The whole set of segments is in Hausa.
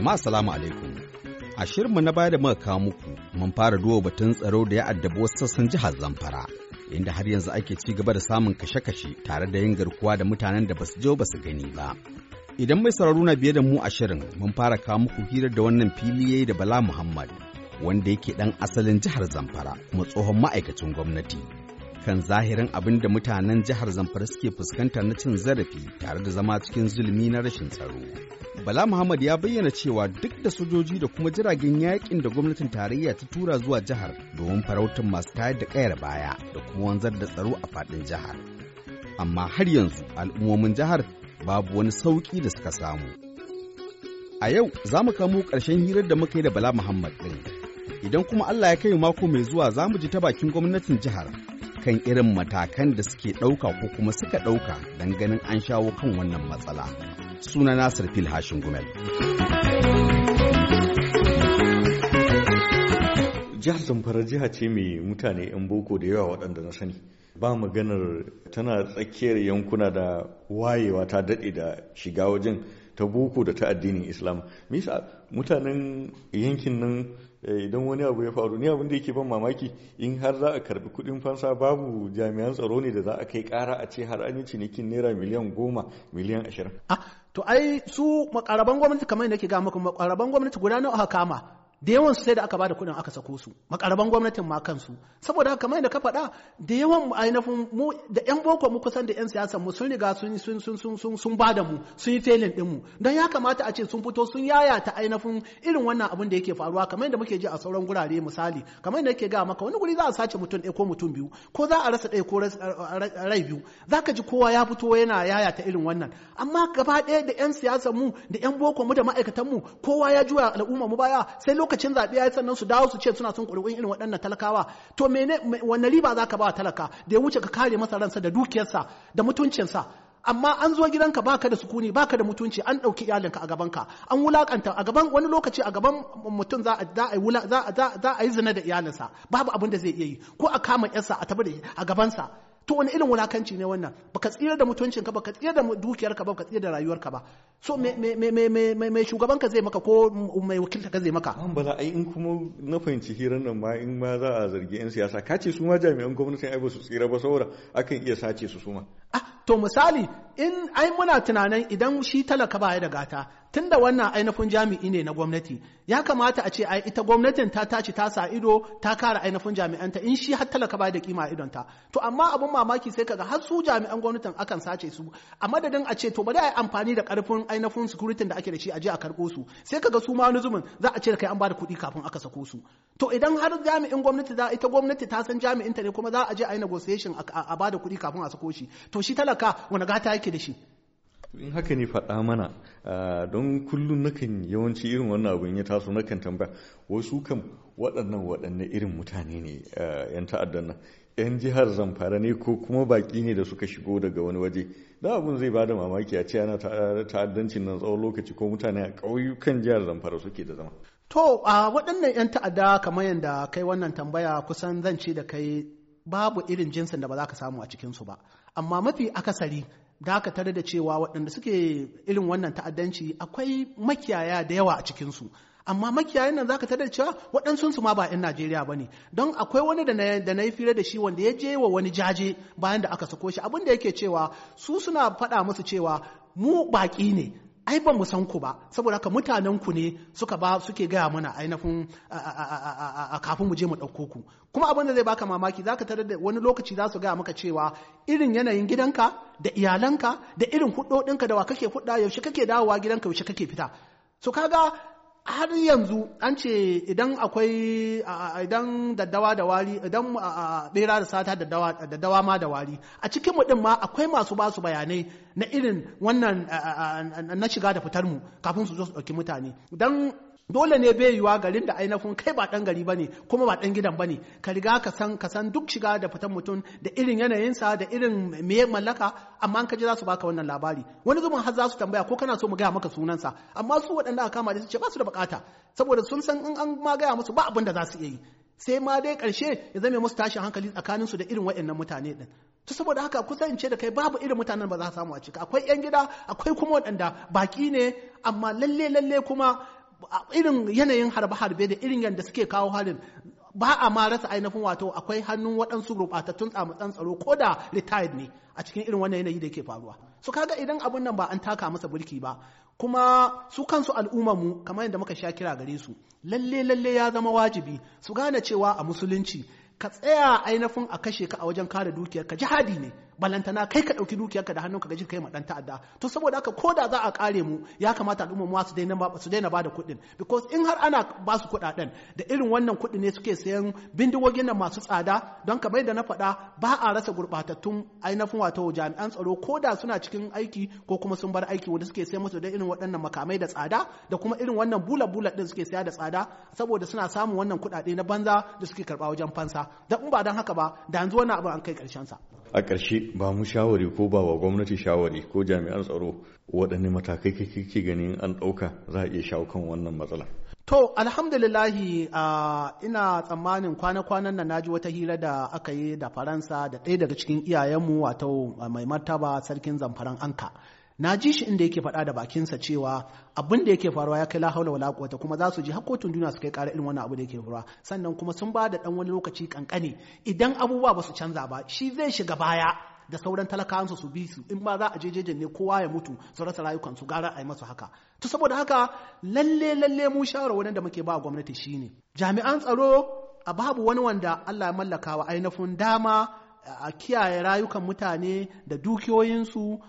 Jama'a salamu alaikum. A shirinmu na baya da muka kawo muku mun fara duba batun tsaro da ya addabi wasu sassan jihar Zamfara. Inda har yanzu ake ci gaba da samun kashe-kashe tare da yin garkuwa da mutanen da ba su je ba su gani ba. Idan mai sauraro na biye da mu a shirin mun fara kawo muku hirar da wannan fili yayi da Bala Muhammad wanda yake dan asalin jihar Zamfara kuma tsohon ma'aikacin gwamnati. Kan zahirin abin da mutanen jihar Zamfara suke fuskanta na cin zarafi tare da zama cikin zulumi na rashin tsaro. Bala Muhammad ya bayyana cewa duk da sojoji da kuma jiragen yaƙin da gwamnatin tarayya ta tura zuwa jihar domin farautar masu tayar da kayar baya da kuma wanzar da tsaro a faɗin jihar. Amma har yanzu al'ummomin jihar babu wani sauƙi da suka samu. A yau za mu kamo ƙarshen hirar da muka yi da Bala Muhammad ɗin. Idan kuma Allah ya kai mako mai zuwa za mu ji ta bakin gwamnatin jihar kan irin matakan da suke ɗauka ko kuma suka ɗauka don ganin an shawo kan wannan matsala. Suna Nasir Fil Hashin Gumel. Jihar Zamfara jiha ce mai mutane 'yan boko da yawa waɗanda na sani. Ba maganar tana tsakiyar yankuna da wayewa ta daɗe da shiga wajen ta boko da ta addinin Islam. Misa mutanen yankin nan idan wani abu ya faru ni abin da yake ban mamaki in har za a karɓi kuɗin fansa babu jami'an tsaro ne da za a kai ƙara a ce har an yi cinikin naira miliyan goma miliyan ashirin. To ai su makaraban gwamnati kamar yadda ke ga muku makaraban gwamnati guda nawa aka kama? Da yawan sai da aka ba da kuɗin aka sako su. Makaraban gwamnatin ma kansu. Saboda kamar yadda ka faɗa da yawan ainihin mu da yan boko mu kusan da yan siyasar mu sun riga sun sun sun sun sun sun ba da mu sun yi felin din mu. Dan ya kamata a ce sun fito sun yayata ainihin irin wannan abin da yake faruwa. Kamar yadda muke ji a sauran gurare misali. Kamar yadda yake ga maka wani guri za a sace mutum ɗaya ko mutum biyu ko za a rasa ɗaya ko rai biyu. Zaka ji kowa ya fito yana yayata irin wannan. Amma gaba ɗaya da yan siyasar mu da yan boko mu da ma'aikatan mu kowa ya juya al'umma mu baya sai lokacin zaɓe ya yi sannan su dawo su ce suna son ƙuri'un irin waɗannan talakawa to mene wanne riba za ka ba talaka da ya wuce ka kare masa ransa da dukiyarsa da mutuncinsa? Amma an zo gidanka baka da sukuni baka da mutunci an ɗauki iyalinka a gabanka an wulaƙanta a gaban wani lokaci a gaban mutum za a yi zina da iyalinsa babu abin da zai iya yi. Ko a kama yarsa a tabi a gabansa. To wani irin wulakanci ne wannan? Baka tsira da mutuncinka baka tsira da dukiyarka ba baka tsira da rayuwarka ba. So me me me me me shugabanka zai maka ko mai wakilta ka zai maka? An bala ai in kuma na fahimci hirar nan ma in ma za a zargi yan siyasa ka ce su ma jami'an gwamnatin ai ba su tsira ba saboda akan iya sace su su ma. Ah to misali in ai muna tunanin idan shi talaka ba ya da gata tunda wannan ainihin jami'i ne na gwamnati ya kamata a ce ai ita gwamnatin ta tashi ta sa ido ta kare ainihin jami'anta in shi har talaka ba da kima idonta. To amma abun mamaki sai kaga har su jami'an gwamnatin akan sace su. A madadin a ce to bari a yi amfani da ƙarfin ainihin security da ake da shi a je a karɓo su. Sai kaga su ma wani zumin za a ce kai an ba da kuɗi kafin aka sako su. To idan har jami'in gwamnati za ita gwamnati ta san jami'in ta ne kuma za a je a yi negotiation a ba da kuɗi kafin a sako shi. To shi talaka wani gata yake da shi? In haka ne faɗa mana don kullum nakan yawanci irin wannan abin ya taso nakan tambaya wasu kam waɗannan waɗanne irin mutane ne yan ta'addan nan? Yan jihar zamfara ne ko kuma baƙi ne da suka shigo daga wani waje? Da abin zai ba da mamaki a ce ana ta'addancin nan tsawon lokaci ko mutane a ƙauyukan jihar zamfara suke da zama. To a waɗannan yan ta'adda kamar yadda kai wannan tambaya kusan zan ce da kai babu irin jinsin da ba za ka samu a cikinsu ba. Amma mafi akasari da aka tare da cewa waɗanda suke irin wannan ta'addanci akwai makiyaya da yawa a cikinsu. Amma makiyayan nan zaka tare da cewa waɗansu su ma ba 'yan Najeriya ba ne. Don akwai wani da na yi fira da shi wanda ya je wa wani jaje bayan da aka sako shi. Abin da yake cewa su suna faɗa musu cewa mu baƙi ne. Ai ba mu san ku ba. Saboda haka mutanen ku ne suka ba suke gaya mana ainihin a kafin mu je mu ɗauko ku. Kuma abin da zai baka mamaki zaka tarar da wani lokaci za su gaya maka cewa irin yanayin gidanka da iyalanka da irin hudodinka da wa kake hudda yaushe kake dawowa gidanka yaushe kake fita. So kaga har yanzu an ce idan akwai idan daddawa da wari idan bera da sata daddawa ma da wari. A cikin mu din ma akwai masu ba su bayanai na irin wannan na shiga da fitar mu kafin su zo su ɗauki mutane. Dan dole ne bai yiwa garin da ainihin kai ba dan gari ba ne kuma ba dan gidan ba ne ka riga ka san ka san duk shiga da fitan mutum da irin yanayinsa da irin me mallaka amma an kaji za su baka wannan labari. Wani zuban har za su tambaya ko kana so mu gaya maka sunansa. Amma su waɗanda aka kama da su ce ba su da buƙata saboda sun san in an ma gaya musu ba abin da za su iya yi. Sai ma dai ƙarshe ya zame musu tashin hankali tsakanin su da irin waɗannan mutane din to saboda haka kusan ce da kai babu irin mutanen ba za su samu a cika akwai yan gida akwai kuma waɗanda baki ne amma lalle lalle kuma irin yanayin harbe-harbe da irin yadda suke kawo harin ba a ma rasa ainihin wato akwai hannun waɗansu gurɓatattun tsamutsan tsaro ko da retired ne a cikin irin wannan yanayi da ke faruwa. Su kaga idan abin nan ba an taka masa burki ba kuma su kansu mu kamar yadda muka sha kira gare su lalle lalle ya zama wajibi su gane cewa a musulunci ka tsaya ainihin a kashe ka a wajen kare dukiyar ka jihadi ne. Balantana kai ka ɗauki dukiyarka da hannunka gaji kai ma ɗan ta'adda. To saboda haka ko da za a kare mu ya kamata al'umma mu su daina su daina ba da kuɗin. Because in har ana ba su kuɗaɗen da irin wannan kuɗi ne suke sayan bindigogin nan masu tsada don kamar yadda na faɗa ba a rasa gurɓatattun ainihin wato jami'an tsaro ko da suna cikin aiki ko kuma sun bar aiki wanda suke sayan musu da irin waɗannan makamai da tsada da kuma irin wannan bula bula ɗin suke saya da tsada saboda suna samun wannan kuɗaɗe na banza da suke karɓa wajen fansa. Don in ba don haka ba da yanzu wannan abin an kai ƙarshen sa. A ƙarshe ba mu shawari ko ba wa gwamnati shawari ko jami'an tsaro waɗanne matakai kake ganin an ɗauka za a iya shawo kan wannan matsala To, alhamdulillahi ina tsammanin kwana-kwanan nan na ji wata hira da aka yi da Faransa da ɗaya daga cikin iyayenmu wato mai martaba sarkin zamfaran Anka. Na ji shi inda yake faɗa da bakinsa cewa abin da yake faruwa ya kai la haula wala quwwata kuma za su ji hakkotun duniya su kai ƙara irin wannan abu da yake faruwa. Sannan kuma sun ba da ɗan wani lokaci kankane idan abubuwa ba su canza ba shi zai shiga baya da sauran talakawansu su bi su. In ba za a jejejen ne kowa ya mutu su rasa rayukansu gara a yi masu haka. To saboda haka lalle lalle mu shawarwarin da muke ba gwamnati shine jami'an tsaro a babu wani wanda Allah ya mallaka wa ainihin dama a kiyaye rayukan mutane da dukiyoyinsu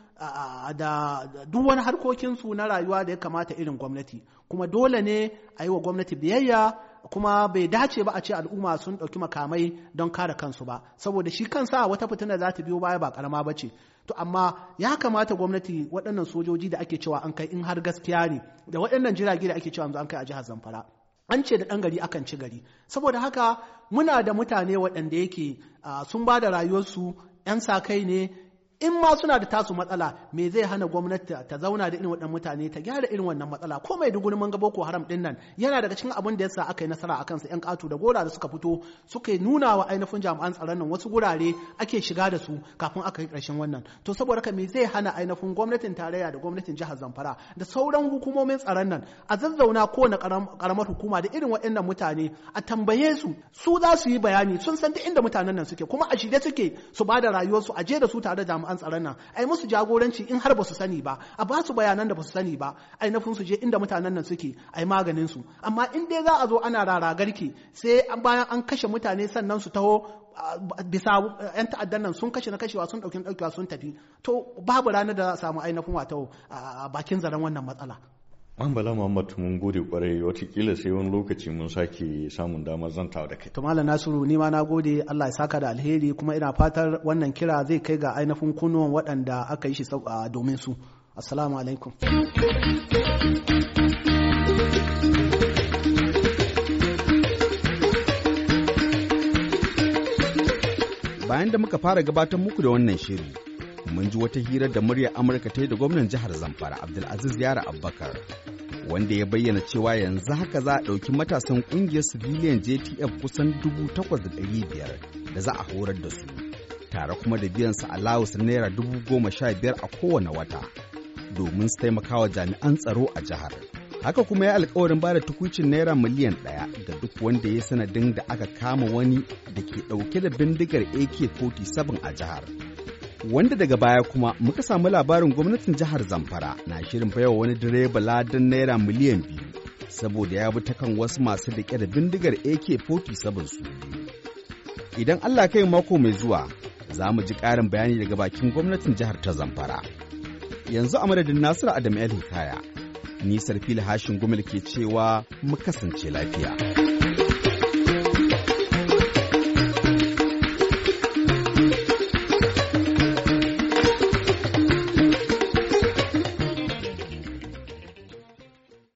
da duk wani harkokinsu na rayuwa da ya kamata irin gwamnati. Kuma dole ne a yi wa gwamnati biyayya kuma bai dace ba a ce al'umma sun ɗauki makamai don kare kansu ba. Saboda shi kansa wata fitina za ta biyo baya ba karama ba ce. To amma ya kamata gwamnati waɗannan sojoji da ake cewa an kai in har gaskiya ne da waɗannan jirage da ake cewa an kai a jihar zamfara an ce da ɗan gari akan ci gari. Saboda haka muna da mutane waɗanda yake sun ba da rayuwarsu 'yan sa kai ne in ma suna da tasu matsala me zai hana gwamnati ta zauna da irin waɗannan mutane ta gyara irin wannan matsala? Ko mai duguri mun ga boko haram ɗin nan yana daga cikin abin da yasa aka yi nasara akan su yan katu da gora da suka fito suka nuna wa ainihin jami'an tsaron nan wasu gurare ake shiga da su kafin aka yi ƙarshen wannan. To saboda haka me zai hana ainihin gwamnatin tarayya da gwamnatin jihar Zamfara da sauran hukumomin tsaron nan a zazzauna kowane karamar hukuma da irin waɗannan mutane a tambaye su su za su yi bayani sun san duk inda mutanen nan suke kuma a shirye suke su ba da rayuwarsu a je da su tare da jami'an jami'an tsaron nan. Ai musu jagoranci in har ba su sani ba. A ba su bayanan da ba su sani ba. Ai nufin su je inda mutanen nan suke ai maganin su. Amma in dai za a zo ana rara garke sai bayan an kashe mutane sannan su taho bisa yan ta'addan nan sun kashe na kashewa sun ɗauki daukewa sun tafi. To babu ranar da za a samu ainihin wato bakin zaren wannan matsala. An bala Muhammad mun gode ƙwarai wataƙila sai wani lokaci mun sake samun damar zantawa da kai. To Malam Nasiru ni ma na gode Allah ya saka da alheri kuma ina fatar wannan kira zai kai ga ainihin kunuwan waɗanda aka yi shi domin su. Assalamu alaikum. Bayan da muka fara gabatar muku da wannan shiri, mun ji wata hira da muryar Amurka ta yi da gwamnan jihar Zamfara Abdulaziz Yara Abubakar wanda ya bayyana cewa yanzu haka za a ɗauki matasan ƙungiyar civilian JTF kusan dubu takwas da za a horar da su tare kuma da biyan su alawus naira dubu goma sha biyar a kowane wata domin su taimaka wa jami'an tsaro a jihar. Haka kuma ya alkawarin ba da tukucin naira miliyan ɗaya ga duk wanda ya sanadin da aka kama wani da ke ɗauke da bindigar AK-47 a jihar. Wanda daga baya kuma muka samu labarin gwamnatin jihar zamfara na shirin baiwa wani direba ladan naira miliyan biyu saboda ya bi ta kan wasu masu riƙe da bindigar ak-47 su. Idan allah kai mako mai zuwa za mu ji ƙarin bayani daga bakin gwamnatin jihar ta zamfara. Yanzu a madadin nasiru adam el hikaya nisar fili hashin gumil ke cewa mu kasance lafiya.